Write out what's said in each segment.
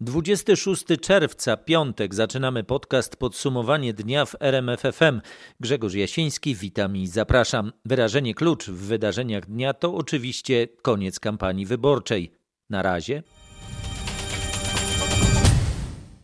26 czerwca, piątek, zaczynamy podcast Podsumowanie dnia w RMFFM. Grzegorz Jasiński, witam i zapraszam. Wyrażenie klucz w wydarzeniach dnia to oczywiście koniec kampanii wyborczej. Na razie.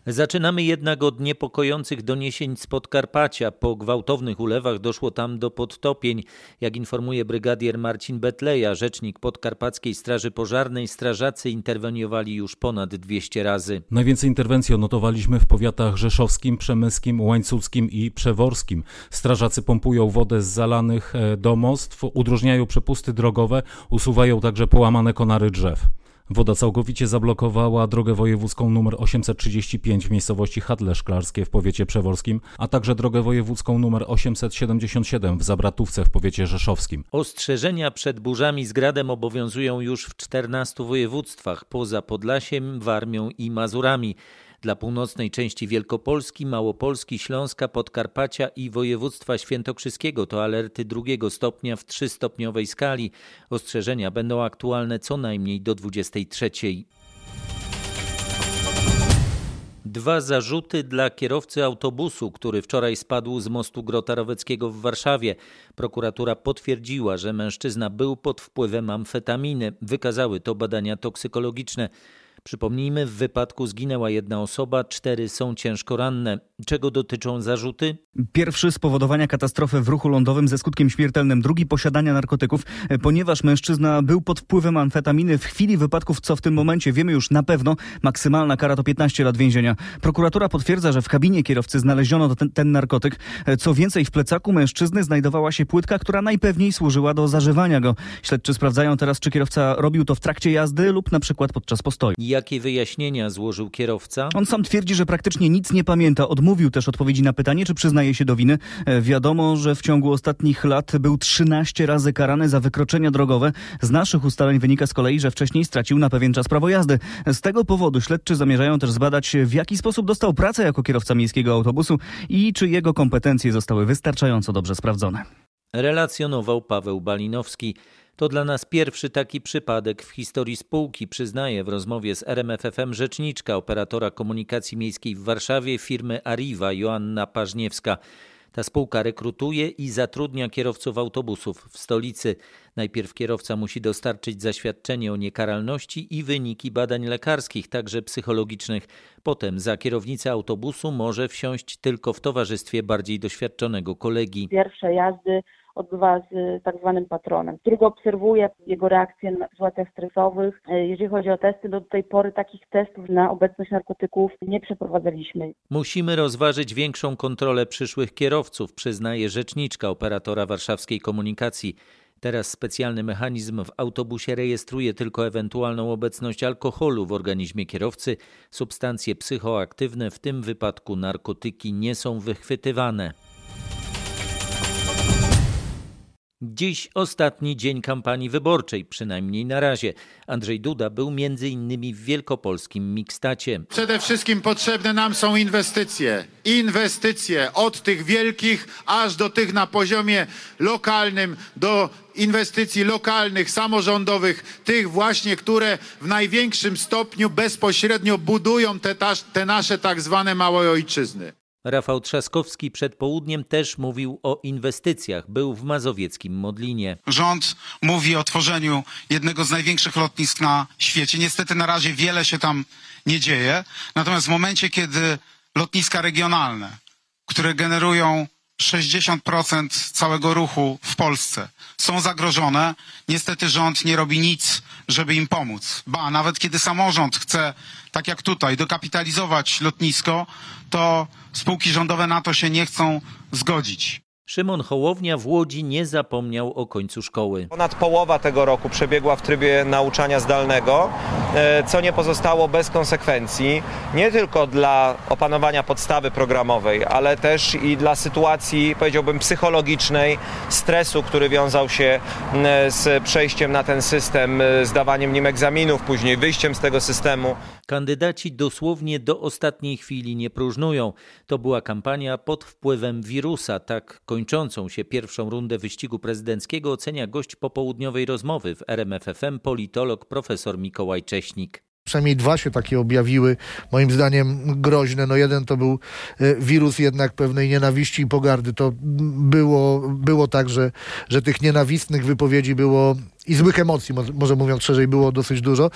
Zaczynamy jednak od niepokojących doniesień z Podkarpacia. Po gwałtownych ulewach doszło tam do podtopień. Jak informuje brygadier Marcin Betleja, rzecznik Podkarpackiej Straży Pożarnej, strażacy interweniowali już ponad 200 razy. Najwięcej interwencji odnotowaliśmy w powiatach rzeszowskim, przemyskim, łańcuckim i przeworskim. Strażacy pompują wodę z zalanych e, domostw, udrożniają przepusty drogowe, usuwają także połamane konary drzew. Woda całkowicie zablokowała drogę wojewódzką nr 835 w miejscowości Hadle Szklarskie w powiecie przeworskim, a także drogę wojewódzką nr 877 w Zabratówce w powiecie rzeszowskim. Ostrzeżenia przed burzami z gradem obowiązują już w 14 województwach poza Podlasiem, Warmią i Mazurami. Dla północnej części Wielkopolski, Małopolski, Śląska, Podkarpacia i województwa świętokrzyskiego to alerty drugiego stopnia w trzystopniowej skali. Ostrzeżenia będą aktualne co najmniej do 23. Dwa zarzuty dla kierowcy autobusu, który wczoraj spadł z mostu Grotaroweckiego w Warszawie. Prokuratura potwierdziła, że mężczyzna był pod wpływem amfetaminy. Wykazały to badania toksykologiczne. Przypomnijmy, w wypadku zginęła jedna osoba, cztery są ciężko ranne. Czego dotyczą zarzuty? Pierwszy spowodowania katastrofy w ruchu lądowym ze skutkiem śmiertelnym, drugi posiadania narkotyków, e, ponieważ mężczyzna był pod wpływem amfetaminy w chwili wypadków, co w tym momencie wiemy już na pewno, maksymalna kara to 15 lat więzienia. Prokuratura potwierdza, że w kabinie kierowcy znaleziono ten, ten narkotyk. E, co więcej, w plecaku mężczyzny znajdowała się płytka, która najpewniej służyła do zażywania go. Śledczy sprawdzają teraz, czy kierowca robił to w trakcie jazdy lub na przykład podczas postoju. Jakie wyjaśnienia złożył kierowca? On sam twierdzi, że praktycznie nic nie pamięta. Odmówił też odpowiedzi na pytanie, czy przyznaje się do winy. E, wiadomo, że w ciągu ostatnich lat był 13 razy karany za wykroczenia drogowe. Z naszych ustaleń wynika z kolei, że wcześniej stracił na pewien czas prawo jazdy. Z tego powodu śledczy zamierzają też zbadać, w jaki sposób dostał pracę jako kierowca miejskiego autobusu i czy jego kompetencje zostały wystarczająco dobrze sprawdzone. Relacjonował Paweł Balinowski. To dla nas pierwszy taki przypadek w historii spółki, przyznaje w rozmowie z RMFFM rzeczniczka operatora komunikacji miejskiej w Warszawie firmy Arriva Joanna Pażniewska. Ta spółka rekrutuje i zatrudnia kierowców autobusów w stolicy. Najpierw kierowca musi dostarczyć zaświadczenie o niekaralności i wyniki badań lekarskich, także psychologicznych. Potem za kierownicę autobusu może wsiąść tylko w towarzystwie bardziej doświadczonego kolegi. Pierwsze jazdy odbywa z tak zwanym patronem, którego obserwuje jego reakcje w sytuacjach stresowych. E, jeżeli chodzi o testy, do tej pory takich testów na obecność narkotyków nie przeprowadzaliśmy. Musimy rozważyć większą kontrolę przyszłych kierowców, przyznaje rzeczniczka operatora warszawskiej komunikacji. Teraz specjalny mechanizm w autobusie rejestruje tylko ewentualną obecność alkoholu w organizmie kierowcy. Substancje psychoaktywne, w tym wypadku narkotyki, nie są wychwytywane. Dziś ostatni dzień kampanii wyborczej, przynajmniej na razie. Andrzej Duda był między innymi w wielkopolskim Mikstacie. Przede wszystkim potrzebne nam są inwestycje. Inwestycje od tych wielkich aż do tych na poziomie lokalnym, do inwestycji lokalnych, samorządowych, tych właśnie, które w największym stopniu bezpośrednio budują te, te nasze tak zwane małe ojczyzny. Rafał Trzaskowski przed południem też mówił o inwestycjach. Był w mazowieckim Modlinie. Rząd mówi o tworzeniu jednego z największych lotnisk na świecie. Niestety na razie wiele się tam nie dzieje. Natomiast w momencie, kiedy lotniska regionalne, które generują 60% całego ruchu w Polsce są zagrożone, niestety rząd nie robi nic, żeby im pomóc. Ba, nawet kiedy samorząd chce, tak jak tutaj, dokapitalizować lotnisko, to spółki rządowe na to się nie chcą zgodzić. Szymon Hołownia w Łodzi nie zapomniał o końcu szkoły. Ponad połowa tego roku przebiegła w trybie nauczania zdalnego, co nie pozostało bez konsekwencji, nie tylko dla opanowania podstawy programowej, ale też i dla sytuacji, powiedziałbym, psychologicznej, stresu, który wiązał się z przejściem na ten system, e, zdawaniem nim egzaminów, później wyjściem z tego systemu. Kandydaci dosłownie do ostatniej chwili nie próżnują. To była kampania pod wpływem wirusa, tak kończącą się pierwszą rundę wyścigu prezydenckiego ocenia gość popołudniowej rozmowy w RMFFM politolog profesor Mikołaj Przynajmniej dwa się takie objawiły, moim zdaniem groźne. No jeden to był e, wirus jednak pewnej nienawiści i pogardy. To było, było tak, że, że tych nienawistnych wypowiedzi było i złych emocji, może mówiąc szerzej, było dosyć dużo.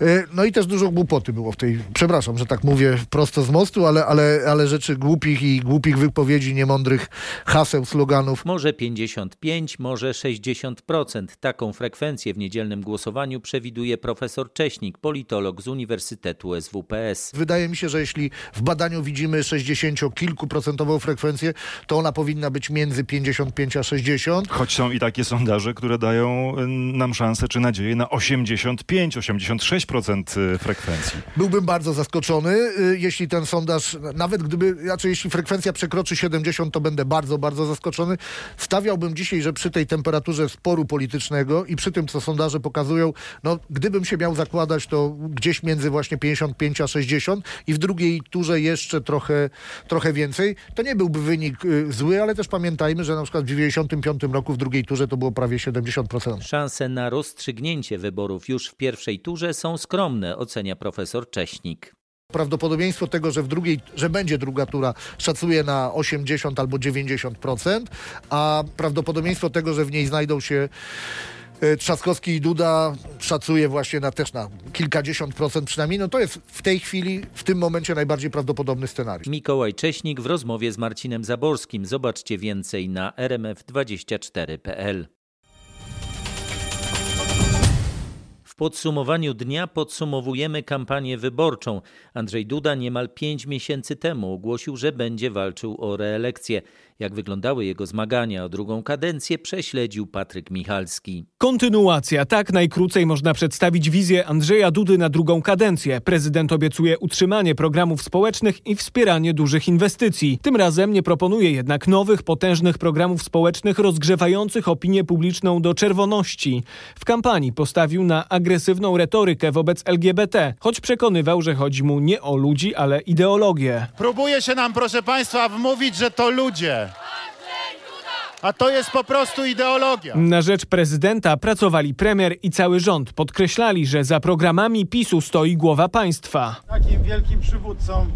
E, no i też dużo głupoty było w tej, przepraszam, że tak mówię prosto z mostu, ale, ale, ale rzeczy głupich i głupich wypowiedzi, niemądrych haseł, sloganów. Może 55, może 60%. Taką frekwencję w niedzielnym głosowaniu przewiduje profesor Cześnik, politolog z Uniwersytetu SWPS. Wydaje mi się, że jeśli w badaniu widzimy 60 kilkuprocentową frekwencję, to ona powinna być między 55 a 60. Choć są i takie sondaże, które dają nam szansę czy nadzieję na 85-86% y, frekwencji. Byłbym bardzo zaskoczony, y, jeśli ten sondaż, nawet gdyby, znaczy jeśli frekwencja przekroczy 70, to będę bardzo, bardzo zaskoczony. Stawiałbym dzisiaj, że przy tej temperaturze sporu politycznego i przy tym, co sondaże pokazują, no gdybym się miał zakładać, to gdzieś między właśnie 55 a 60 i w drugiej turze jeszcze trochę, trochę więcej. To nie byłby wynik y, zły, ale też pamiętajmy, że na przykład w 95 roku w drugiej turze to było prawie 70%. Szanse szanse na rozstrzygnięcie wyborów już w pierwszej turze są skromne, ocenia profesor Cześnik. Prawdopodobieństwo tego, że w drugiej, że będzie druga tura, szacuje na 80 albo 90%, a prawdopodobieństwo tego, że w niej znajdą się e, Trzaskowski i Duda szacuje właśnie na też na kilkadziesiąt procent przynajmniej. No to jest w tej chwili, w tym momencie najbardziej prawdopodobny scenariusz. Mikołaj Cześnik w rozmowie z Marcinem Zaborskim. Zobaczcie więcej na rmf24.pl. W podsumowaniu dnia podsumowujemy kampanię wyborczą. Andrzej Duda niemal pięć miesięcy temu ogłosił, że będzie walczył o reelekcję. Jak wyglądały jego zmagania o drugą kadencję, prześledził Patryk Michalski. Kontynuacja. Tak najkrócej można przedstawić wizję Andrzeja Dudy na drugą kadencję. Prezydent obiecuje utrzymanie programów społecznych i wspieranie dużych inwestycji. Tym razem nie proponuje jednak nowych, potężnych programów społecznych rozgrzewających opinię publiczną do czerwoności. W kampanii postawił na agresywną retorykę wobec LGBT, choć przekonywał, że chodzi mu nie o ludzi, ale ideologię. Próbuje się nam, proszę Państwa, wmówić, że to ludzie. A to jest po prostu ideologia. Na rzecz prezydenta pracowali premier i cały rząd. Podkreślali, że za programami PiSu stoi głowa państwa. Takim wielkim przywódcą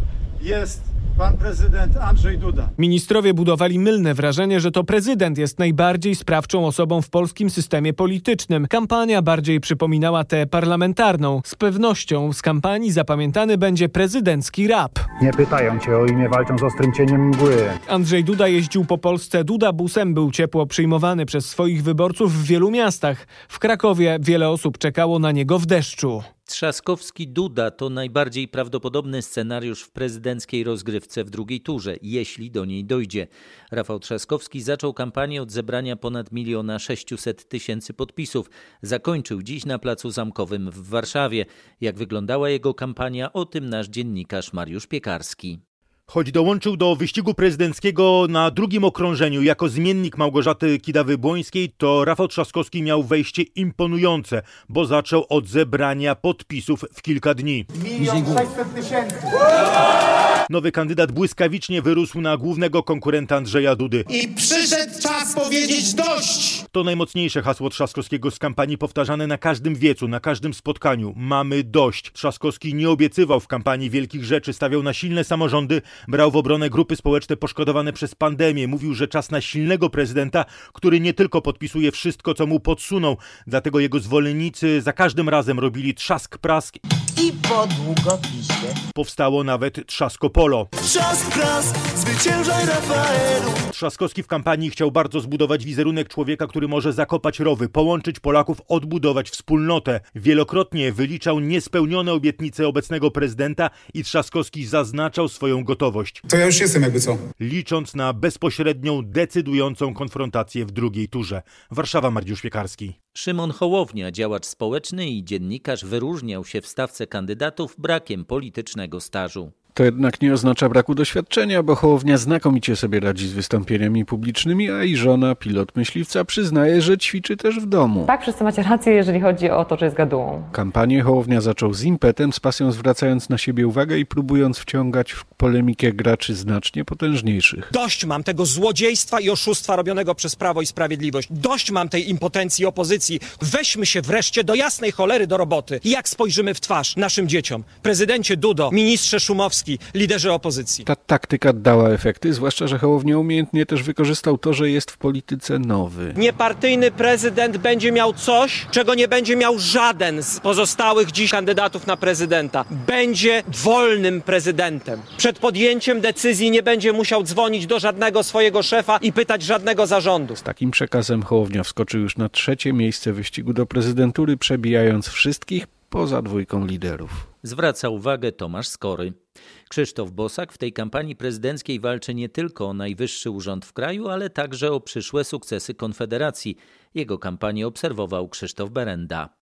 jest pan prezydent Andrzej Duda. Ministrowie budowali mylne wrażenie, że to prezydent jest najbardziej sprawczą osobą w polskim systemie politycznym. Kampania bardziej przypominała tę parlamentarną. Z pewnością z kampanii zapamiętany będzie prezydencki rap. Nie pytają cię o imię, walczą z ostrym cieniem mgły. Andrzej Duda jeździł po Polsce Duda busem, był ciepło przyjmowany przez swoich wyborców w wielu miastach. W Krakowie wiele osób czekało na niego w deszczu. Trzaskowski-Duda to najbardziej prawdopodobny scenariusz w prezydenckiej rozgrywce w drugiej turze, jeśli do niej dojdzie. Rafał Trzaskowski zaczął kampanię od zebrania ponad miliona 600 tysięcy podpisów. Zakończył dziś na Placu Zamkowym w Warszawie. Jak wyglądała jego kampania, o tym nasz dziennikarz Mariusz Piekarski. Choć dołączył do wyścigu prezydenckiego na drugim okrążeniu jako zmiennik Małgorzaty Kidawy-Błońskiej, to Rafał Trzaskowski miał wejście imponujące, bo zaczął od zebrania podpisów w kilka dni. Milion 600 tysięcy. Nowy kandydat błyskawicznie wyrósł na głównego konkurenta Andrzeja Dudy. I przyszedł czas powiedzieć dość! To najmocniejsze hasło Trzaskowskiego z kampanii powtarzane na każdym wiecu, na każdym spotkaniu. Mamy dość. Trzaskowski nie obiecywał w kampanii wielkich rzeczy, stawiał na silne samorządy, brał w obronę grupy społeczne poszkodowane przez pandemię. Mówił, że czas na silnego prezydenta, który nie tylko podpisuje wszystko, co mu podsuną. Dlatego jego zwolennicy za każdym razem robili trzask prask. I po długopisie. Powstało nawet Trzaskopolo. Trzask prask, zwyciężaj Rafaelu. Trzaskowski w kampanii chciał bardzo zbudować wizerunek człowieka, który może zakopać rowy, połączyć Polaków, odbudować wspólnotę. Wielokrotnie wyliczał niespełnione obietnice obecnego prezydenta i Trzaskowski zaznaczał swoją gotowość. To ja już jestem jakby co. Licząc na bezpośrednią, decydującą konfrontację w drugiej turze. Warszawa, Mariusz Piekarski. Szymon Hołownia, działacz społeczny i dziennikarz, wyróżniał się w stawce kandydatów brakiem politycznego stażu. To jednak nie oznacza braku doświadczenia, bo Hołownia znakomicie sobie radzi z wystąpieniami publicznymi, a i żona, pilot myśliwca, przyznaje, że ćwiczy też w domu. Tak, wszyscy macie rację, jeżeli chodzi o to, że jest gadułą. Kampanię Hołownia zaczął z impetem, z pasją zwracając na siebie uwagę i próbując wciągać w polemikę graczy znacznie potężniejszych. Dość mam tego złodziejstwa i oszustwa robionego przez Prawo i Sprawiedliwość. Dość mam tej impotencji opozycji. Weźmy się wreszcie do jasnej cholery do roboty. Jak spojrzymy w twarz naszym dzieciom? Prezydencie Dudo, ministrze Szumowski, liderze opozycji. Ta taktyka dała efekty, zwłaszcza, że Hołownia umiejętnie też wykorzystał to, że jest w polityce nowy. Niepartyjny prezydent będzie miał coś, czego nie będzie miał żaden z pozostałych dziś kandydatów na prezydenta. Będzie wolnym prezydentem. Przed podjęciem decyzji nie będzie musiał dzwonić do żadnego swojego szefa i pytać żadnego zarządu. Z takim przekazem Hołownia wskoczył już na trzecie miejsce wyścigu do prezydentury, przebijając wszystkich poza dwójką liderów. Zwraca uwagę Tomasz Skory. Krzysztof Bosak w tej kampanii prezydenckiej walczy nie tylko o najwyższy urząd w kraju, ale także o przyszłe sukcesy Konfederacji. Jego kampanię obserwował Krzysztof Berenda.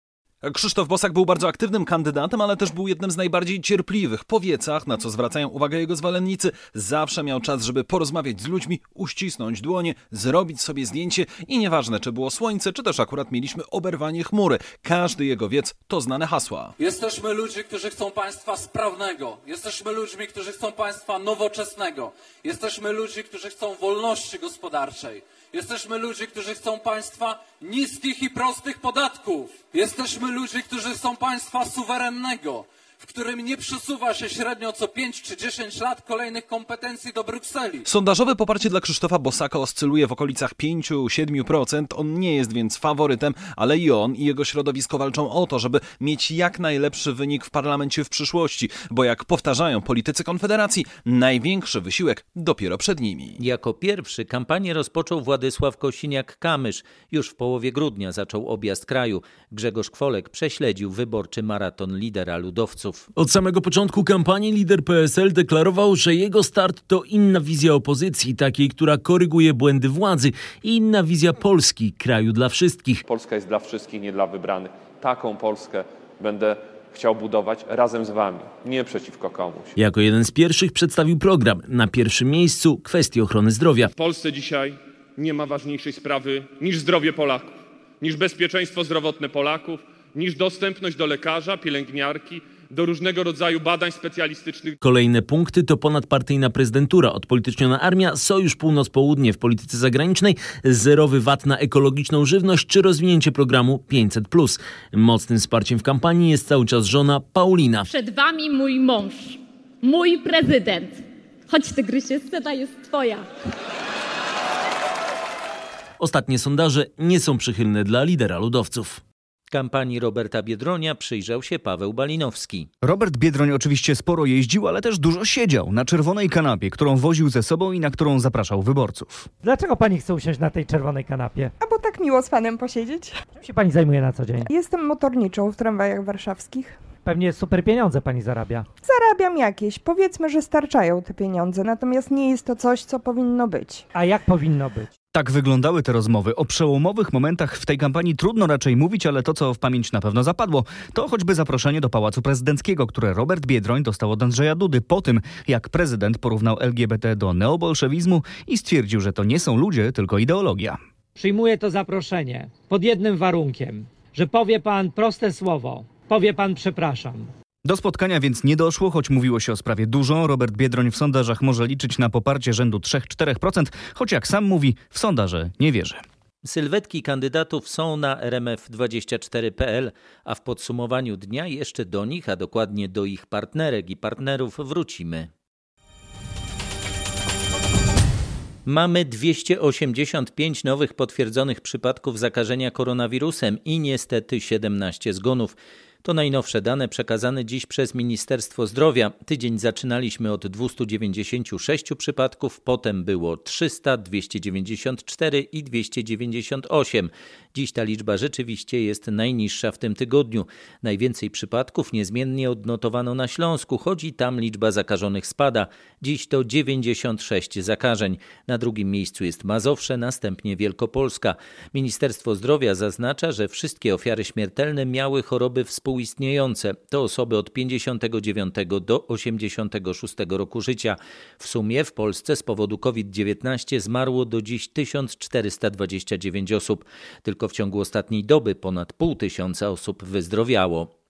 Krzysztof Bosak był bardzo aktywnym kandydatem, ale też był jednym z najbardziej cierpliwych. Po wiecach, na co zwracają uwagę jego zwolennicy, zawsze miał czas, żeby porozmawiać z ludźmi, uścisnąć dłonie, zrobić sobie zdjęcie i nieważne, czy było słońce, czy też akurat mieliśmy oberwanie chmury. Każdy jego wiec to znane hasła. Jesteśmy ludźmi, którzy chcą państwa sprawnego. Jesteśmy ludźmi, którzy chcą państwa nowoczesnego. Jesteśmy ludźmi, którzy chcą wolności gospodarczej. Jesteśmy ludźmi, którzy chcą państwa niskich i prostych podatków. Jesteśmy ludźmi, którzy chcą państwa suwerennego, w którym nie przesuwa się średnio co 5 czy 10 lat kolejnych kompetencji do Brukseli. Sondażowe poparcie dla Krzysztofa Bosaka oscyluje w okolicach 5-7%. On nie jest więc faworytem, ale i on i jego środowisko walczą o to, żeby mieć jak najlepszy wynik w parlamencie w przyszłości, bo jak powtarzają politycy Konfederacji, największy wysiłek dopiero przed nimi. Jako pierwszy kampanię rozpoczął Władysław Kosiniak-Kamysz. Już w połowie grudnia zaczął objazd kraju. Grzegorz Kwolek prześledził wyborczy maraton lidera ludowców. Od samego początku kampanii lider PSL deklarował, że jego start to inna wizja opozycji, takiej, która koryguje błędy władzy i inna wizja Polski, kraju dla wszystkich. Polska jest dla wszystkich, nie dla wybranych. Taką Polskę będę chciał budować razem z wami, nie przeciwko komuś. Jako jeden z pierwszych przedstawił program. Na pierwszym miejscu kwestie ochrony zdrowia. W Polsce dzisiaj nie ma ważniejszej sprawy niż zdrowie Polaków, niż bezpieczeństwo zdrowotne Polaków, niż dostępność do lekarza, pielęgniarki, do różnego rodzaju badań specjalistycznych. Kolejne punkty to ponadpartyjna prezydentura, odpolityczniona armia, sojusz północ-południe w polityce zagranicznej, zerowy VAT na ekologiczną żywność czy rozwinięcie programu 500+. Mocnym wsparciem w kampanii jest cały czas żona Paulina. Przed wami mój mąż, mój prezydent. Chodź tygrysie, scena jest twoja. Ostatnie sondaże nie są przychylne dla lidera ludowców. Kampanii Roberta Biedronia przyjrzał się Paweł Balinowski. Robert Biedroń oczywiście sporo jeździł, ale też dużo siedział na czerwonej kanapie, którą woził ze sobą i na którą zapraszał wyborców. Dlaczego pani chce usiąść na tej czerwonej kanapie? A bo tak miło z panem posiedzieć. Czym się pani zajmuje na co dzień? Jestem motorniczą w tramwajach warszawskich. Pewnie super pieniądze pani zarabia. Zarabiam jakieś. Powiedzmy, że starczają te pieniądze, natomiast nie jest to coś, co powinno być. A jak powinno być? Tak wyglądały te rozmowy. O przełomowych momentach w tej kampanii trudno raczej mówić, ale to, co w pamięć na pewno zapadło, to choćby zaproszenie do Pałacu Prezydenckiego, które Robert Biedroń dostał od Andrzeja Dudy po tym, jak prezydent porównał LGBT do neobolszewizmu i stwierdził, że to nie są ludzie, tylko ideologia. Przyjmuję to zaproszenie pod jednym warunkiem, że powie pan proste słowo. Powie pan przepraszam. Do spotkania więc nie doszło, choć mówiło się o sprawie dużo. Robert Biedroń w sondażach może liczyć na poparcie rzędu 3-4%, choć jak sam mówi, w sondaże nie wierzy. Sylwetki kandydatów są na rmf24.pl, a w podsumowaniu dnia jeszcze do nich, a dokładnie do ich partnerek i partnerów wrócimy. Mamy 285 nowych potwierdzonych przypadków zakażenia koronawirusem i niestety 17 zgonów. To najnowsze dane przekazane dziś przez Ministerstwo Zdrowia. Tydzień zaczynaliśmy od 296 przypadków, potem było 300, 294 i 298. Dziś ta liczba rzeczywiście jest najniższa w tym tygodniu. Najwięcej przypadków niezmiennie odnotowano na Śląsku, choć i tam liczba zakażonych spada. Dziś to 96 zakażeń. Na drugim miejscu jest Mazowsze, następnie Wielkopolska. Ministerstwo Zdrowia zaznacza, że wszystkie ofiary śmiertelne miały choroby współczesne współistniejące. To osoby od 59 do 86 roku życia. W sumie w Polsce z powodu COVID-19 zmarło do dziś 1429 osób. Tylko w ciągu ostatniej doby ponad pół tysiąca osób wyzdrowiało.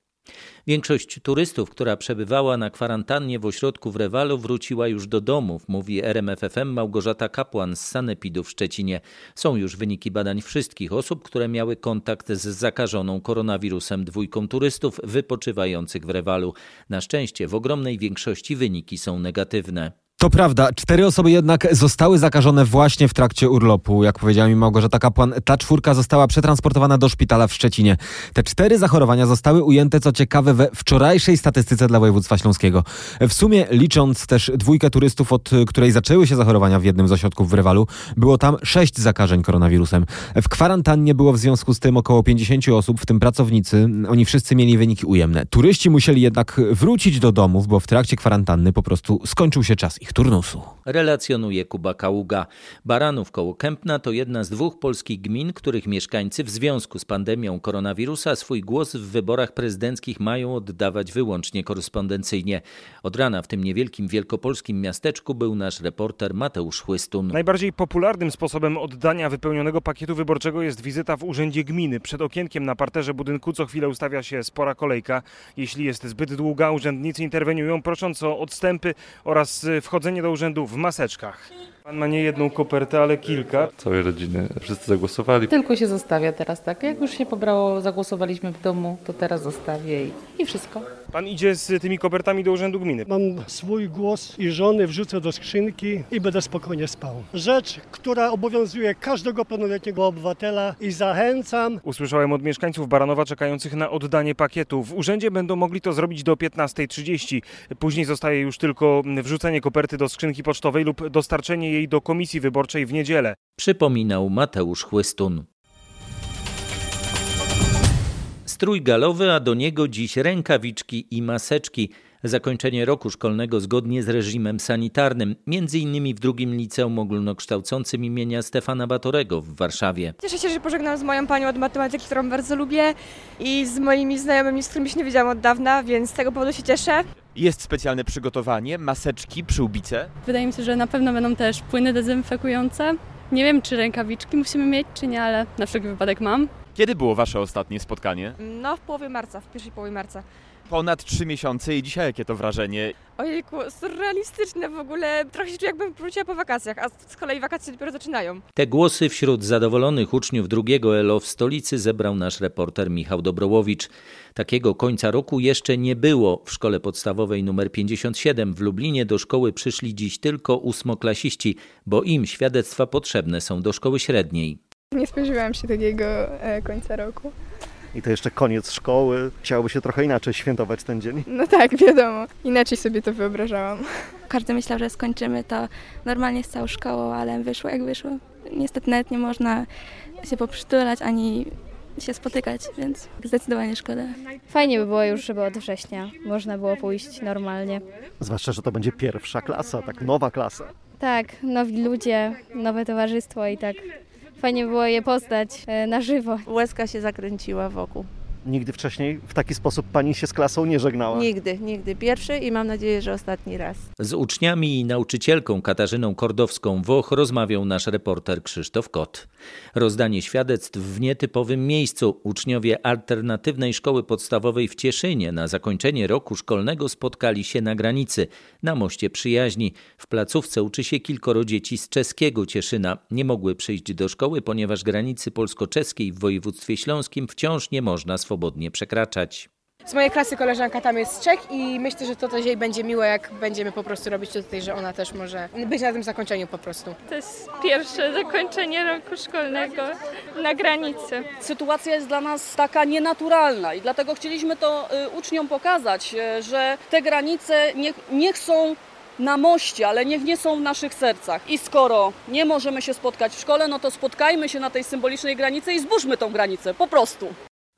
Większość turystów, która przebywała na kwarantannie w ośrodku w Rewalu, wróciła już do domów, mówi RMFFM Małgorzata Kapłan z Sanepidu w Szczecinie. Są już wyniki badań wszystkich osób, które miały kontakt z zakażoną koronawirusem dwójką turystów wypoczywających w Rewalu. Na szczęście w ogromnej większości wyniki są negatywne. To prawda, cztery osoby jednak zostały zakażone właśnie w trakcie urlopu. Jak powiedziała mi Małgorzata Kapłan, ta czwórka została przetransportowana do szpitala w Szczecinie. Te cztery zachorowania zostały ujęte, co ciekawe, we wczorajszej statystyce dla województwa śląskiego. W sumie, licząc też dwójkę turystów, od której zaczęły się zachorowania w jednym z ośrodków w Rewalu, było tam sześć zakażeń koronawirusem. W kwarantannie było w związku z tym około 50 osób, w tym pracownicy. Oni wszyscy mieli wyniki ujemne. Turyści musieli jednak wrócić do domów, bo w trakcie kwarantanny po prostu skończył się czas ich turnusu. Relacjonuje Kuba Kaługa. Baranów koło Kępna to jedna z dwóch polskich gmin, których mieszkańcy w związku z pandemią koronawirusa swój głos w wyborach prezydenckich mają oddawać wyłącznie korespondencyjnie. Od rana w tym niewielkim wielkopolskim miasteczku był nasz reporter Mateusz Chłystun. Najbardziej popularnym sposobem oddania wypełnionego pakietu wyborczego jest wizyta w urzędzie gminy. Przed okienkiem na parterze budynku co chwilę ustawia się spora kolejka. Jeśli jest zbyt długa, urzędnicy interweniują prosząc o odstępy oraz wchodzenie do urzędu w maseczkach. Pan ma nie jedną kopertę, ale kilka. Całej rodziny, wszyscy zagłosowali. Tylko się zostawia teraz, tak? Jak już się pobrało, zagłosowaliśmy w domu, to teraz zostawię i, i wszystko. Pan idzie z tymi kopertami do urzędu gminy. Mam swój głos i żony wrzucę do skrzynki i będę spokojnie spał. Rzecz, która obowiązuje każdego pełnoletniego obywatela i zachęcam. Usłyszałem od mieszkańców Baranowa czekających na oddanie pakietu. W urzędzie będą mogli to zrobić do 15.30. Później zostaje już tylko wrzucenie koperty do skrzynki pocztowej lub dostarczenie jej do komisji wyborczej w niedzielę. Przypominał Mateusz Chłystun. Strój galowy, a do niego dziś rękawiczki i maseczki. Zakończenie roku szkolnego zgodnie z reżimem sanitarnym, między innymi w drugim liceum ogólnokształcącym imienia Stefana Batorego w Warszawie. Cieszę się, że pożegnam z moją panią od matematyki, którą bardzo lubię i z moimi znajomymi, z którymi się nie widziałam od dawna, więc z tego powodu się cieszę. Jest specjalne przygotowanie, maseczki, przyłbice. Wydaje mi się, że na pewno będą też płyny dezynfekujące. Nie wiem, czy rękawiczki musimy mieć, czy nie, ale na wszelki wypadek mam. Kiedy było wasze ostatnie spotkanie? No, w połowie marca, w pierwszej połowie marca. Ponad trzy miesiące i dzisiaj jakie to wrażenie? Ojejku, surrealistyczne w ogóle. Trochę się czuję, jakbym wróciła po wakacjach, a z kolei wakacje dopiero zaczynają. Te głosy wśród zadowolonych uczniów drugiego ELO w stolicy zebrał nasz reporter Michał Dobrołowicz. Takiego końca roku jeszcze nie było. W szkole podstawowej nr 57 w Lublinie do szkoły przyszli dziś tylko ósmoklasiści, bo im świadectwa potrzebne są do szkoły średniej. Nie spodziewałam się takiego e, końca roku. I to jeszcze koniec szkoły. Chciałoby się trochę inaczej świętować ten dzień. No tak, wiadomo. Inaczej sobie to wyobrażałam. Każdy myślał, że skończymy to normalnie z całą szkołą, ale wyszło jak wyszło. Niestety nawet nie można się poprzytulać ani się spotykać, więc zdecydowanie szkoda. Fajnie by było już, żeby od września można było pójść normalnie. Zwłaszcza, że to będzie pierwsza klasa, tak nowa klasa. Tak, nowi ludzie, nowe towarzystwo i tak fajnie było je poznać e, na żywo. Łezka się zakręciła wokół. Nigdy wcześniej w taki sposób pani się z klasą nie żegnała? Nigdy, nigdy. Pierwszy i mam nadzieję, że ostatni raz. Z uczniami i nauczycielką Katarzyną Kordowską-Woch rozmawiał nasz reporter Krzysztof Kot. Rozdanie świadectw w nietypowym miejscu. Uczniowie alternatywnej szkoły podstawowej w Cieszynie na zakończenie roku szkolnego spotkali się na granicy, na moście przyjaźni. W placówce uczy się kilkoro dzieci z czeskiego Cieszyna. Nie mogły przyjść do szkoły, ponieważ granicy polsko-czeskiej w województwie śląskim wciąż nie można swobodnie przekraczać. Z mojej klasy koleżanka tam jest z Czech i myślę, że to też jej będzie miłe, jak będziemy po prostu robić to tutaj, że ona też może być na tym zakończeniu po prostu. To jest pierwsze zakończenie roku szkolnego na granicy. Sytuacja jest dla nas taka nienaturalna i dlatego chcieliśmy to y, uczniom pokazać, y, że te granice niech, niech są na moście, ale niech nie są w naszych sercach. I skoro nie możemy się spotkać w szkole, no to spotkajmy się na tej symbolicznej granicy i zburzmy tą granicę, po prostu.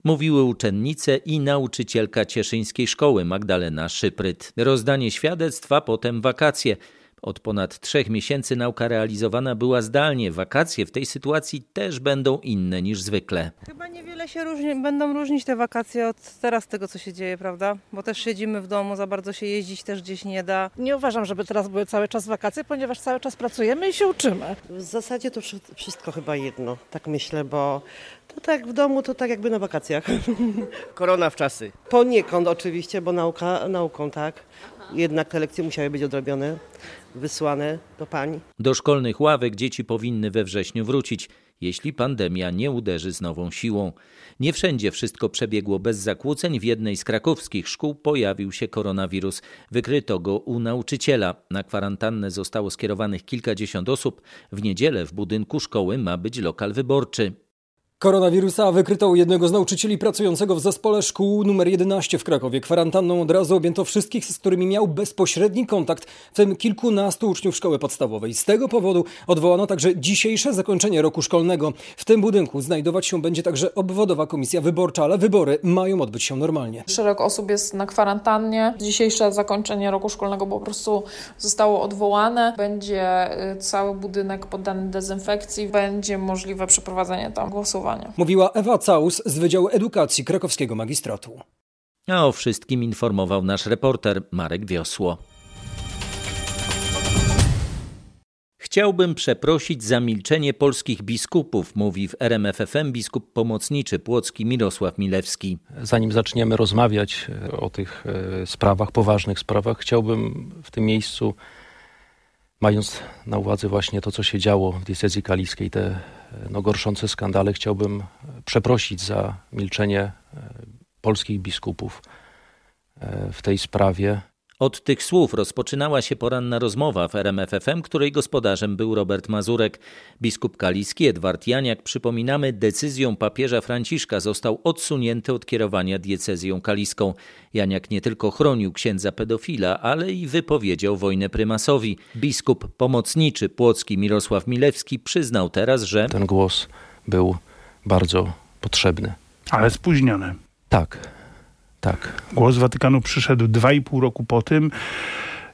Mówiły uczennice i nauczycielka cieszyńskiej szkoły Magdalena Szypryt. Rozdanie świadectw, a potem wakacje. Od ponad trzech miesięcy nauka realizowana była zdalnie. Wakacje w tej sytuacji też będą inne niż zwykle. Chyba niewiele się różni, będą różnić te wakacje od teraz tego, co się dzieje, prawda? Bo też siedzimy w domu, za bardzo się jeździć też gdzieś nie da. Nie uważam, żeby teraz były cały czas wakacje, ponieważ cały czas pracujemy i się uczymy. W zasadzie to wszystko chyba jedno, tak myślę, bo to tak w domu, to tak jakby na wakacjach. Korona w czasy. Poniekąd oczywiście, bo nauka nauką, tak. Jednak te lekcje musiały być odrobione, wysłane do pań. Do szkolnych ławek dzieci powinny we wrześniu wrócić, jeśli pandemia nie uderzy z nową siłą. Nie wszędzie wszystko przebiegło bez zakłóceń. W jednej z krakowskich szkół pojawił się koronawirus. Wykryto go u nauczyciela. Na kwarantannę zostało skierowanych kilkadziesiąt osób. W niedzielę w budynku szkoły ma być lokal wyborczy. Koronawirusa wykryto u jednego z nauczycieli pracującego w zespole szkół nr 11 w Krakowie. Kwarantanną od razu objęto wszystkich, z którymi miał bezpośredni kontakt, w tym kilkunastu uczniów szkoły podstawowej. Z tego powodu odwołano także dzisiejsze zakończenie roku szkolnego. W tym budynku znajdować się będzie także obwodowa komisja wyborcza, ale wybory mają odbyć się normalnie. Szereg osób jest na kwarantannie. Dzisiejsze zakończenie roku szkolnego po prostu zostało odwołane. Będzie y, cały budynek poddany dezynfekcji. Będzie możliwe przeprowadzenie tam Mówiła Ewa Caus z Wydziału Edukacji Krakowskiego Magistratu. A o wszystkim informował nasz reporter Marek Wiosło. Chciałbym przeprosić za milczenie polskich biskupów, mówi w RMFFM biskup pomocniczy płocki Mirosław Milewski. Zanim zaczniemy rozmawiać o tych sprawach, poważnych sprawach, chciałbym w tym miejscu, mając na uwadze właśnie to, co się działo w diecezji kaliskiej, te no, gorszące skandale, chciałbym przeprosić za milczenie polskich biskupów w tej sprawie. Od tych słów rozpoczynała się poranna rozmowa w RMFFM, której gospodarzem był Robert Mazurek. Biskup kaliski Edward Janiak, przypominamy, decyzją papieża Franciszka został odsunięty od kierowania diecezją kaliską. Janiak nie tylko chronił księdza pedofila, ale i wypowiedział wojnę prymasowi. Biskup pomocniczy płocki Mirosław Milewski przyznał teraz, że ten głos był bardzo potrzebny. Ale spóźniony. Tak. Tak. Głos Watykanu przyszedł dwa i pół roku po tym,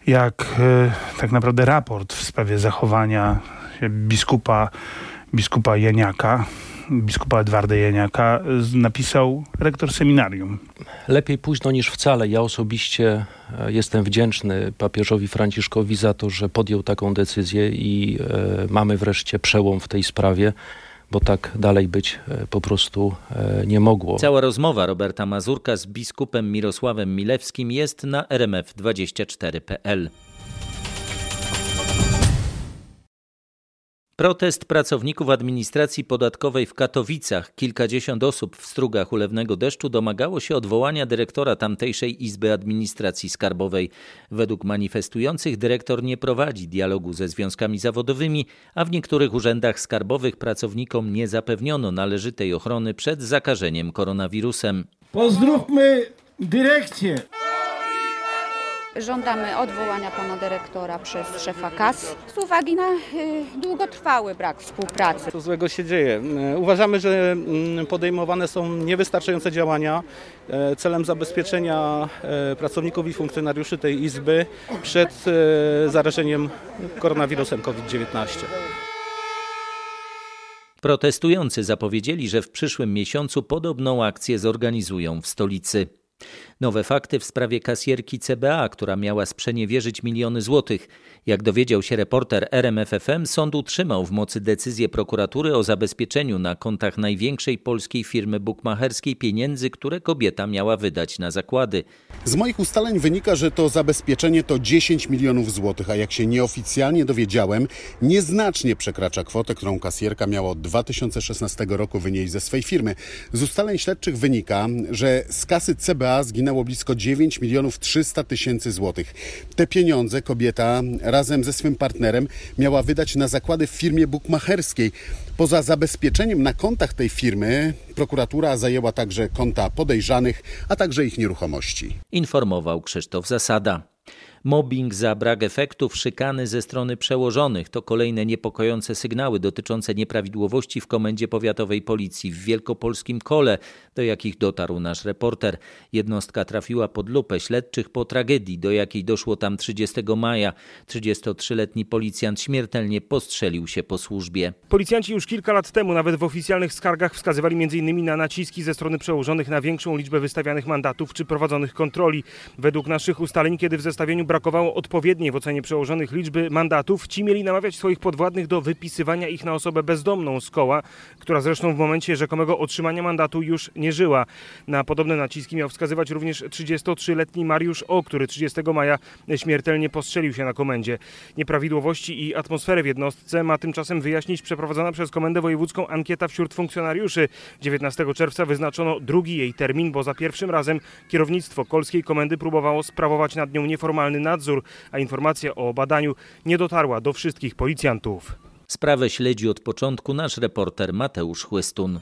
jak e, tak naprawdę raport w sprawie zachowania biskupa, biskupa Janiaka, biskupa Edwarda Janiaka napisał rektor seminarium. Lepiej późno niż wcale. Ja osobiście jestem wdzięczny papieżowi Franciszkowi za to, że podjął taką decyzję i e, mamy wreszcie przełom w tej sprawie bo tak dalej być po prostu nie mogło. Cała rozmowa Roberta Mazurka z biskupem Mirosławem Milewskim jest na rmf24.pl. Protest pracowników administracji podatkowej w Katowicach. Kilkadziesiąt osób w strugach ulewnego deszczu domagało się odwołania dyrektora tamtejszej Izby Administracji Skarbowej. Według manifestujących dyrektor nie prowadzi dialogu ze związkami zawodowymi, a w niektórych urzędach skarbowych pracownikom nie zapewniono należytej ochrony przed zakażeniem koronawirusem. Pozdrówmy dyrekcję. Żądamy odwołania pana dyrektora przez szefa KAS z uwagi na y, długotrwały brak współpracy. Co złego się dzieje? Uważamy, że podejmowane są niewystarczające działania celem zabezpieczenia pracowników i funkcjonariuszy tej Izby przed zarażeniem koronawirusem COVID-19. Protestujący zapowiedzieli, że w przyszłym miesiącu podobną akcję zorganizują w stolicy. Nowe fakty w sprawie kasjerki CBA, która miała sprzeniewierzyć miliony złotych. Jak dowiedział się reporter RMFFM, sąd utrzymał w mocy decyzję prokuratury o zabezpieczeniu na kontach największej polskiej firmy bukmacherskiej pieniędzy, które kobieta miała wydać na zakłady. Z moich ustaleń wynika, że to zabezpieczenie to 10 milionów złotych, a jak się nieoficjalnie dowiedziałem, nieznacznie przekracza kwotę, którą kasjerka miała od 2016 roku wynieść ze swej firmy. Z ustaleń śledczych wynika, że z kasy CBA zginęło blisko 9 milionów 300 tysięcy złotych. Te pieniądze kobieta razem ze swym partnerem miała wydać na zakłady w firmie bukmacherskiej. Poza zabezpieczeniem na kontach tej firmy, prokuratura zajęła także konta podejrzanych, a także ich nieruchomości. Informował Krzysztof Zasada. Mobbing za brak efektów, szykany ze strony przełożonych to kolejne niepokojące sygnały dotyczące nieprawidłowości w Komendzie Powiatowej Policji w Wielkopolskim Kole, do jakich dotarł nasz reporter. Jednostka trafiła pod lupę śledczych po tragedii, do jakiej doszło tam 30 maja. 33-letni policjant śmiertelnie postrzelił się po służbie. Policjanci już kilka lat temu nawet w oficjalnych skargach wskazywali m.in. na naciski ze strony przełożonych na większą liczbę wystawianych mandatów czy prowadzonych kontroli. Według naszych ustaleń, kiedy w zestawieniu brakowało odpowiedniej w ocenie przełożonych liczby mandatów, ci mieli namawiać swoich podwładnych do wypisywania ich na osobę bezdomną z koła, która zresztą w momencie rzekomego otrzymania mandatu już nie żyła. Na podobne naciski miał wskazywać również 33-letni Mariusz O, który 30 maja śmiertelnie postrzelił się na komendzie. Nieprawidłowości i atmosferę w jednostce ma tymczasem wyjaśnić przeprowadzona przez Komendę Wojewódzką ankieta wśród funkcjonariuszy. 19 czerwca wyznaczono drugi jej termin, bo za pierwszym razem kierownictwo Kolskiej Komendy próbowało sprawować nad nią nieformalny nadzór, a informacja o badaniu nie dotarła do wszystkich policjantów. Sprawę śledzi od początku nasz reporter Mateusz Chłystun.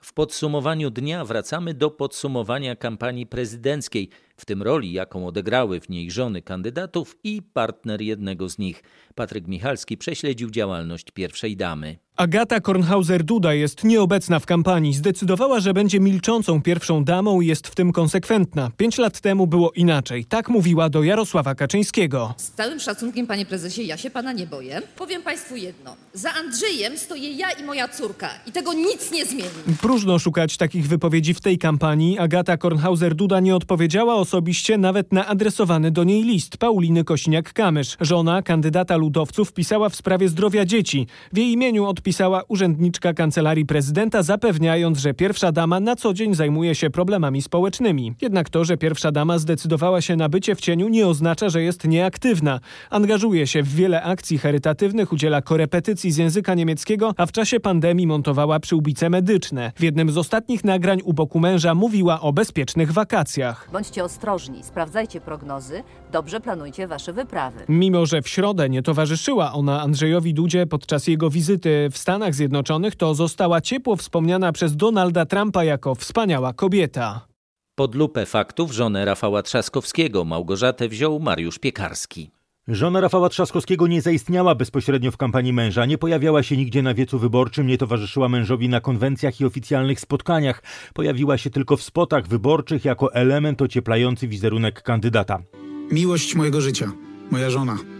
W podsumowaniu dnia wracamy do podsumowania kampanii prezydenckiej, w tym roli, jaką odegrały w niej żony kandydatów i partner jednego z nich. Patryk Michalski prześledził działalność pierwszej damy. Agata Kornhauser-Duda jest nieobecna w kampanii. Zdecydowała, że będzie milczącą pierwszą damą i jest w tym konsekwentna. Pięć lat temu było inaczej. Tak mówiła do Jarosława Kaczyńskiego. Z całym szacunkiem, panie prezesie, ja się pana nie boję. Powiem państwu jedno. Za Andrzejem stoję ja i moja córka i tego nic nie zmieni. Próżno szukać takich wypowiedzi w tej kampanii. Agata Kornhauser-Duda nie odpowiedziała osobiście nawet na adresowany do niej list Pauliny Kośniak-Kamysz. Żona kandydata ludowców pisała w sprawie zdrowia dzieci. W jej imieniu odpisała urzędniczka kancelarii prezydenta, zapewniając, że pierwsza dama na co dzień zajmuje się problemami społecznymi. Jednak to, że pierwsza dama zdecydowała się na bycie w cieniu nie oznacza, że jest nieaktywna. Angażuje się w wiele akcji charytatywnych, udziela korepetycji z języka niemieckiego, a w czasie pandemii montowała przyłbice medyczne. W jednym z ostatnich nagrań u boku męża mówiła o bezpiecznych wakacjach. Bądźcie ostrożni, sprawdzajcie prognozy, dobrze planujcie wasze wyprawy. Mimo, że w środę nie towarzyszyła ona Andrzejowi Dudzie podczas jego wizyty w Stanach Zjednoczonych, to została ciepło wspomniana przez Donalda Trumpa jako wspaniała kobieta. Pod lupę faktów żonę Rafała Trzaskowskiego Małgorzatę wziął Mariusz Piekarski. Żona Rafała Trzaskowskiego nie zaistniała bezpośrednio w kampanii męża, nie pojawiała się nigdzie na wiecu wyborczym, nie towarzyszyła mężowi na konwencjach i oficjalnych spotkaniach. Pojawiła się tylko w spotach wyborczych jako element ocieplający wizerunek kandydata. Miłość mojego życia, moja żona.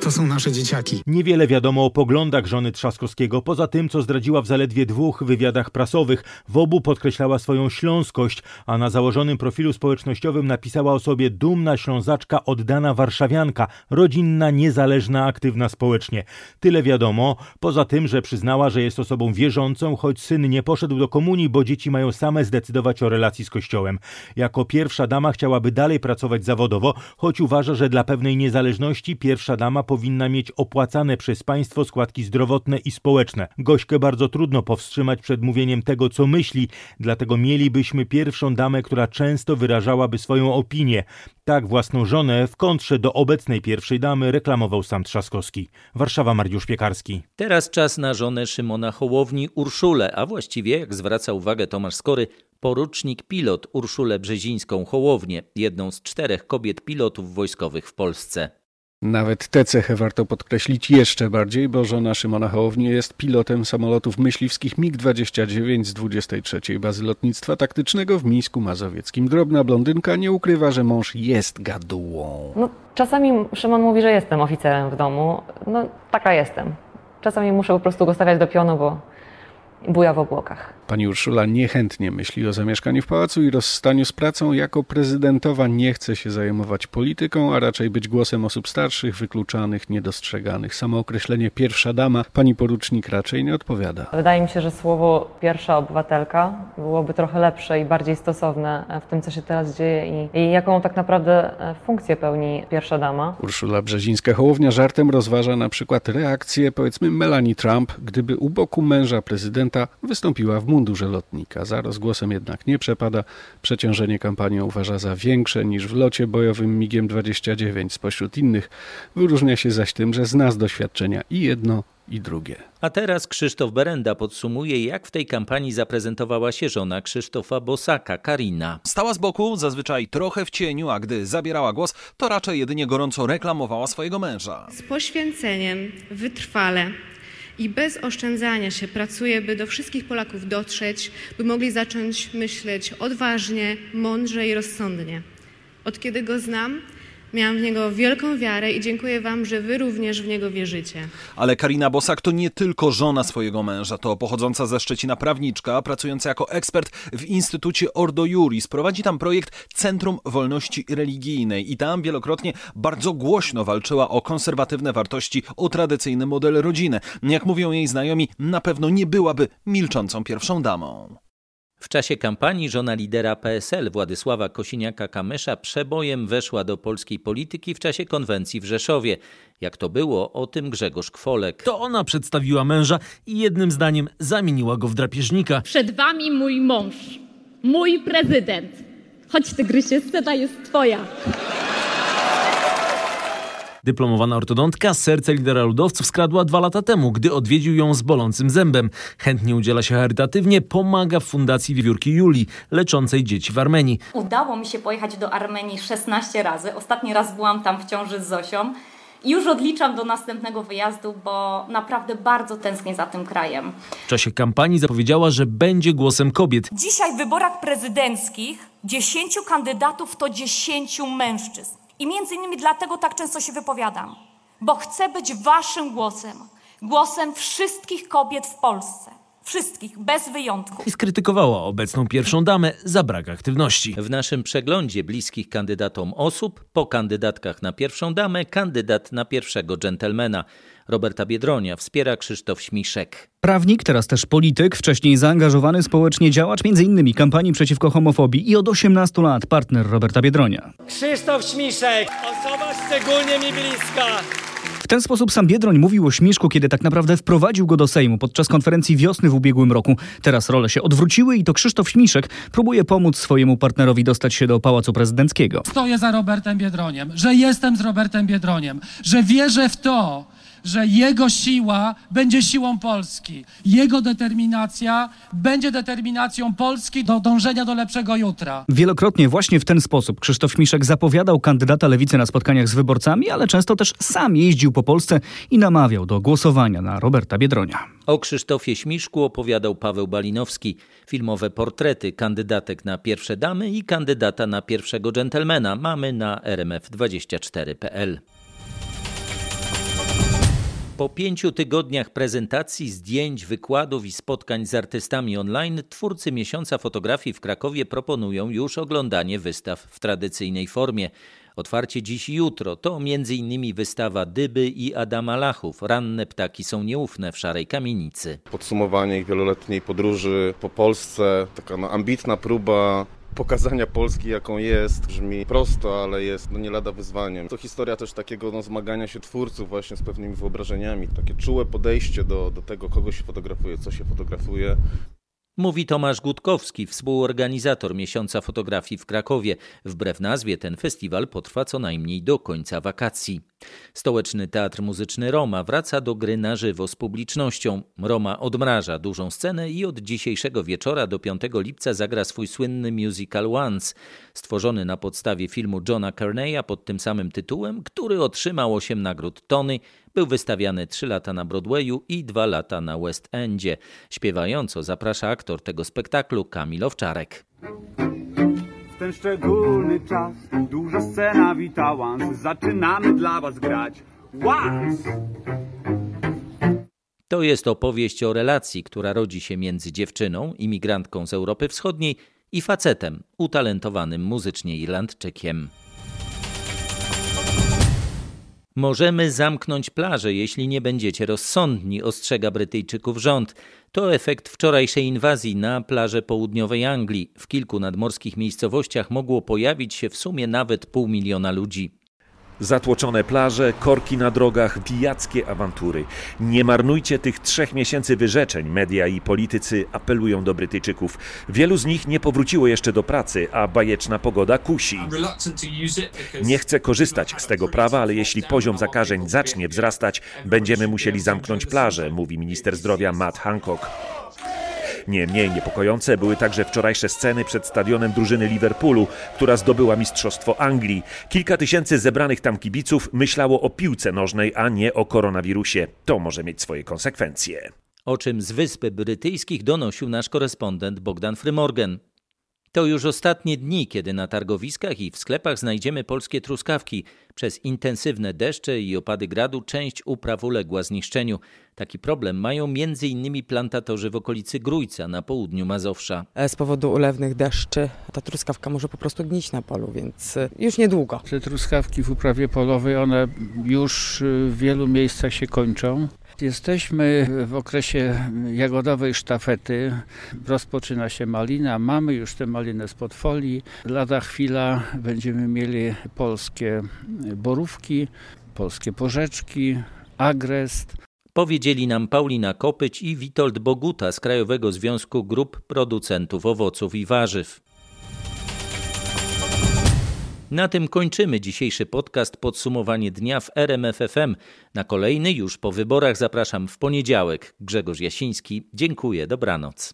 To są nasze dzieciaki. Niewiele wiadomo o poglądach żony Trzaskowskiego, poza tym, co zdradziła w zaledwie dwóch wywiadach prasowych. W obu podkreślała swoją śląskość, a na założonym profilu społecznościowym napisała o sobie dumna ślązaczka, oddana warszawianka, rodzinna, niezależna, aktywna społecznie. Tyle wiadomo, poza tym, że przyznała, że jest osobą wierzącą, choć syn nie poszedł do komunii, bo dzieci mają same zdecydować o relacji z kościołem. Jako pierwsza dama chciałaby dalej pracować zawodowo, choć uważa, że dla pewnej niezależności pierwsza dama powinna mieć opłacane przez państwo składki zdrowotne i społeczne. Gośkę bardzo trudno powstrzymać przed mówieniem tego, co myśli, dlatego mielibyśmy pierwszą damę, która często wyrażałaby swoją opinię. Tak własną żonę w kontrze do obecnej pierwszej damy reklamował sam Trzaskowski. Warszawa Mariusz Piekarski. Teraz czas na żonę Szymona Hołowni Urszulę, a właściwie, jak zwraca uwagę Tomasz Skory, porucznik pilot Urszulę Brzezińską Hołownię, jedną z czterech kobiet pilotów wojskowych w Polsce. Nawet tę cechę warto podkreślić jeszcze bardziej, bo żona Szymona Hołowni jest pilotem samolotów myśliwskich MiG-29 z 23. Bazy Lotnictwa Taktycznego w Mińsku Mazowieckim. Drobna blondynka nie ukrywa, że mąż jest gadułą. No, czasami Szymon mówi, że jestem oficerem w domu. No, taka jestem. Czasami muszę po prostu go stawiać do pionu, bo buja w obłokach. Pani Urszula niechętnie myśli o zamieszkaniu w pałacu i rozstaniu z pracą. Jako prezydentowa nie chce się zajmować polityką, a raczej być głosem osób starszych, wykluczanych, niedostrzeganych. Samo określenie pierwsza dama pani porucznik raczej nie odpowiada. Wydaje mi się, że słowo pierwsza obywatelka byłoby trochę lepsze i bardziej stosowne w tym, co się teraz dzieje i, i jaką tak naprawdę funkcję pełni pierwsza dama. Urszula Brzezińska-Hołownia żartem rozważa na przykład reakcję powiedzmy Melanie Trump, gdyby u boku męża prezydenta wystąpiła w mundurze lotnika. Za rozgłosem jednak nie przepada. Przeciążenie kampanią uważa za większe niż w locie bojowym MiGiem-29. Spośród innych wyróżnia się zaś tym, że zna z doświadczenia i jedno, i drugie. A teraz Krzysztof Berenda podsumuje, jak w tej kampanii zaprezentowała się żona Krzysztofa Bosaka, Karina. Stała z boku, zazwyczaj trochę w cieniu, a gdy zabierała głos, to raczej jedynie gorąco reklamowała swojego męża. Z poświęceniem, wytrwale i bez oszczędzania się pracuje, by do wszystkich Polaków dotrzeć, by mogli zacząć myśleć odważnie, mądrze i rozsądnie. Od kiedy go znam, Miałam w niego wielką wiarę i dziękuję Wam, że Wy również w niego wierzycie. Ale Karina Bosak to nie tylko żona swojego męża, to pochodząca ze Szczecina prawniczka, pracująca jako ekspert w Instytucie Ordo Juris. Prowadzi tam projekt Centrum Wolności Religijnej i tam wielokrotnie bardzo głośno walczyła o konserwatywne wartości, o tradycyjny model rodziny. Jak mówią jej znajomi, na pewno nie byłaby milczącą pierwszą damą. W czasie kampanii żona lidera PSL Władysława Kosiniaka-Kamysza przebojem weszła do polskiej polityki w czasie konwencji w Rzeszowie. Jak to było, o tym Grzegorz Kwolek. To ona przedstawiła męża i jednym zdaniem zamieniła go w drapieżnika. Przed wami mój mąż, mój prezydent. Chodź tygrysie, scena jest twoja. Dyplomowana ortodontka serce lidera ludowców skradła dwa lata temu, gdy odwiedził ją z bolącym zębem. Chętnie udziela się charytatywnie, pomaga w Fundacji Wiewiórki Julii, leczącej dzieci w Armenii. Udało mi się pojechać do Armenii 16 razy. Ostatni raz byłam tam w ciąży z Zosią. Już odliczam do następnego wyjazdu, bo naprawdę bardzo tęsknię za tym krajem. W czasie kampanii zapowiedziała, że będzie głosem kobiet. Dzisiaj w wyborach prezydenckich 10 kandydatów to 10 mężczyzn. I między innymi dlatego tak często się wypowiadam, bo chcę być waszym głosem, głosem wszystkich kobiet w Polsce. Wszystkich, bez wyjątku. I skrytykowała obecną pierwszą damę za brak aktywności. W naszym przeglądzie bliskich kandydatom osób, po kandydatkach na pierwszą damę, kandydat na pierwszego dżentelmena. Roberta Biedronia wspiera Krzysztof Śmiszek. Prawnik, teraz też polityk, wcześniej zaangażowany społecznie działacz m.in. kampanii przeciwko homofobii i od 18 lat partner Roberta Biedronia. Krzysztof Śmiszek, osoba szczególnie mi bliska. W ten sposób sam Biedroń mówił o Śmiszku, kiedy tak naprawdę wprowadził go do Sejmu podczas konferencji wiosny w ubiegłym roku. Teraz role się odwróciły i to Krzysztof Śmiszek próbuje pomóc swojemu partnerowi dostać się do Pałacu Prezydenckiego. Stoję za Robertem Biedroniem, że jestem z Robertem Biedroniem, że wierzę w to, że jego siła będzie siłą Polski. Jego determinacja będzie determinacją Polski do dążenia do lepszego jutra. Wielokrotnie właśnie w ten sposób Krzysztof Miszek zapowiadał kandydata lewicy na spotkaniach z wyborcami, ale często też sam jeździł po Polsce i namawiał do głosowania na Roberta Biedronia. O Krzysztofie Śmiszku opowiadał Paweł Balinowski. Filmowe portrety kandydatek na pierwsze damy i kandydata na pierwszego dżentelmena mamy na rmf24.pl. Po pięciu tygodniach prezentacji, zdjęć, wykładów i spotkań z artystami online, twórcy miesiąca fotografii w Krakowie proponują już oglądanie wystaw w tradycyjnej formie. Otwarcie dziś i jutro to m.in. wystawa Dyby i Adama Lachów. Ranne ptaki są nieufne w szarej kamienicy. Podsumowanie ich wieloletniej podróży po Polsce, taka no, ambitna próba pokazania Polski, jaką jest, brzmi prosto, ale jest no, nie lada wyzwaniem. To historia też takiego no, zmagania się twórców właśnie z pewnymi wyobrażeniami, takie czułe podejście do, do tego, kogo się fotografuje, co się fotografuje. Mówi Tomasz Gutkowski, współorganizator Miesiąca Fotografii w Krakowie. Wbrew nazwie ten festiwal potrwa co najmniej do końca wakacji. Stołeczny Teatr Muzyczny Roma wraca do gry na żywo z publicznością. Roma odmraża dużą scenę i od dzisiejszego wieczora do 5 lipca zagra swój słynny musical Once, stworzony na podstawie filmu Johna Carneya pod tym samym tytułem, który otrzymał 8 nagród Tony, był wystawiany 3 lata na Broadwayu i 2 lata na West Endzie. Śpiewająco zaprasza aktor tego spektaklu Kamil Owczarek w ten szczególny czas Duża scena witałans Zaczynamy dla was grać Once! To jest opowieść o relacji, która rodzi się między dziewczyną, imigrantką z Europy Wschodniej i facetem, utalentowanym muzycznie Irlandczykiem. Możemy zamknąć plażę, jeśli nie będziecie rozsądni, ostrzega Brytyjczyków rząd. To efekt wczorajszej inwazji na plażę południowej Anglii. W kilku nadmorskich miejscowościach mogło pojawić się w sumie nawet pół miliona ludzi. Zatłoczone plaże, korki na drogach, pijackie awantury. Nie marnujcie tych trzech miesięcy wyrzeczeń. Media i politycy apelują do Brytyjczyków. Wielu z nich nie powróciło jeszcze do pracy, a bajeczna pogoda kusi. Nie chcę korzystać z tego prawa, ale jeśli poziom zakażeń zacznie wzrastać, będziemy musieli zamknąć plaże, mówi minister zdrowia Matt Hancock. Nie mniej niepokojące były także wczorajsze sceny przed stadionem drużyny Liverpoolu, która zdobyła Mistrzostwo Anglii. Kilka tysięcy zebranych tam kibiców myślało o piłce nożnej, a nie o koronawirusie. To może mieć swoje konsekwencje. O czym z Wysp Brytyjskich donosił nasz korespondent Bogdan Frymorgan. To już ostatnie dni, kiedy na targowiskach i w sklepach znajdziemy polskie truskawki. Przez intensywne deszcze i opady gradu część upraw uległa zniszczeniu. Taki problem mają m.in. plantatorzy w okolicy Grójca na południu Mazowsza. Z powodu ulewnych deszczy ta truskawka może po prostu gnić na polu, więc y, już niedługo. Te truskawki w uprawie polowej, one już w wielu miejscach się kończą. Jesteśmy w okresie jagodowej sztafety. Rozpoczyna się malina. Mamy już tę malinę spod folii. Lada chwila będziemy mieli polskie borówki, polskie porzeczki, agrest. Powiedzieli nam Paulina Kopyć i Witold Boguta z Krajowego Związku Grup Producentów Owoców i Warzyw. Na tym kończymy dzisiejszy podcast Podsumowanie dnia w RMFFM. Na kolejny już po wyborach zapraszam w poniedziałek. Grzegorz Jasiński. Dziękuję, dobranoc.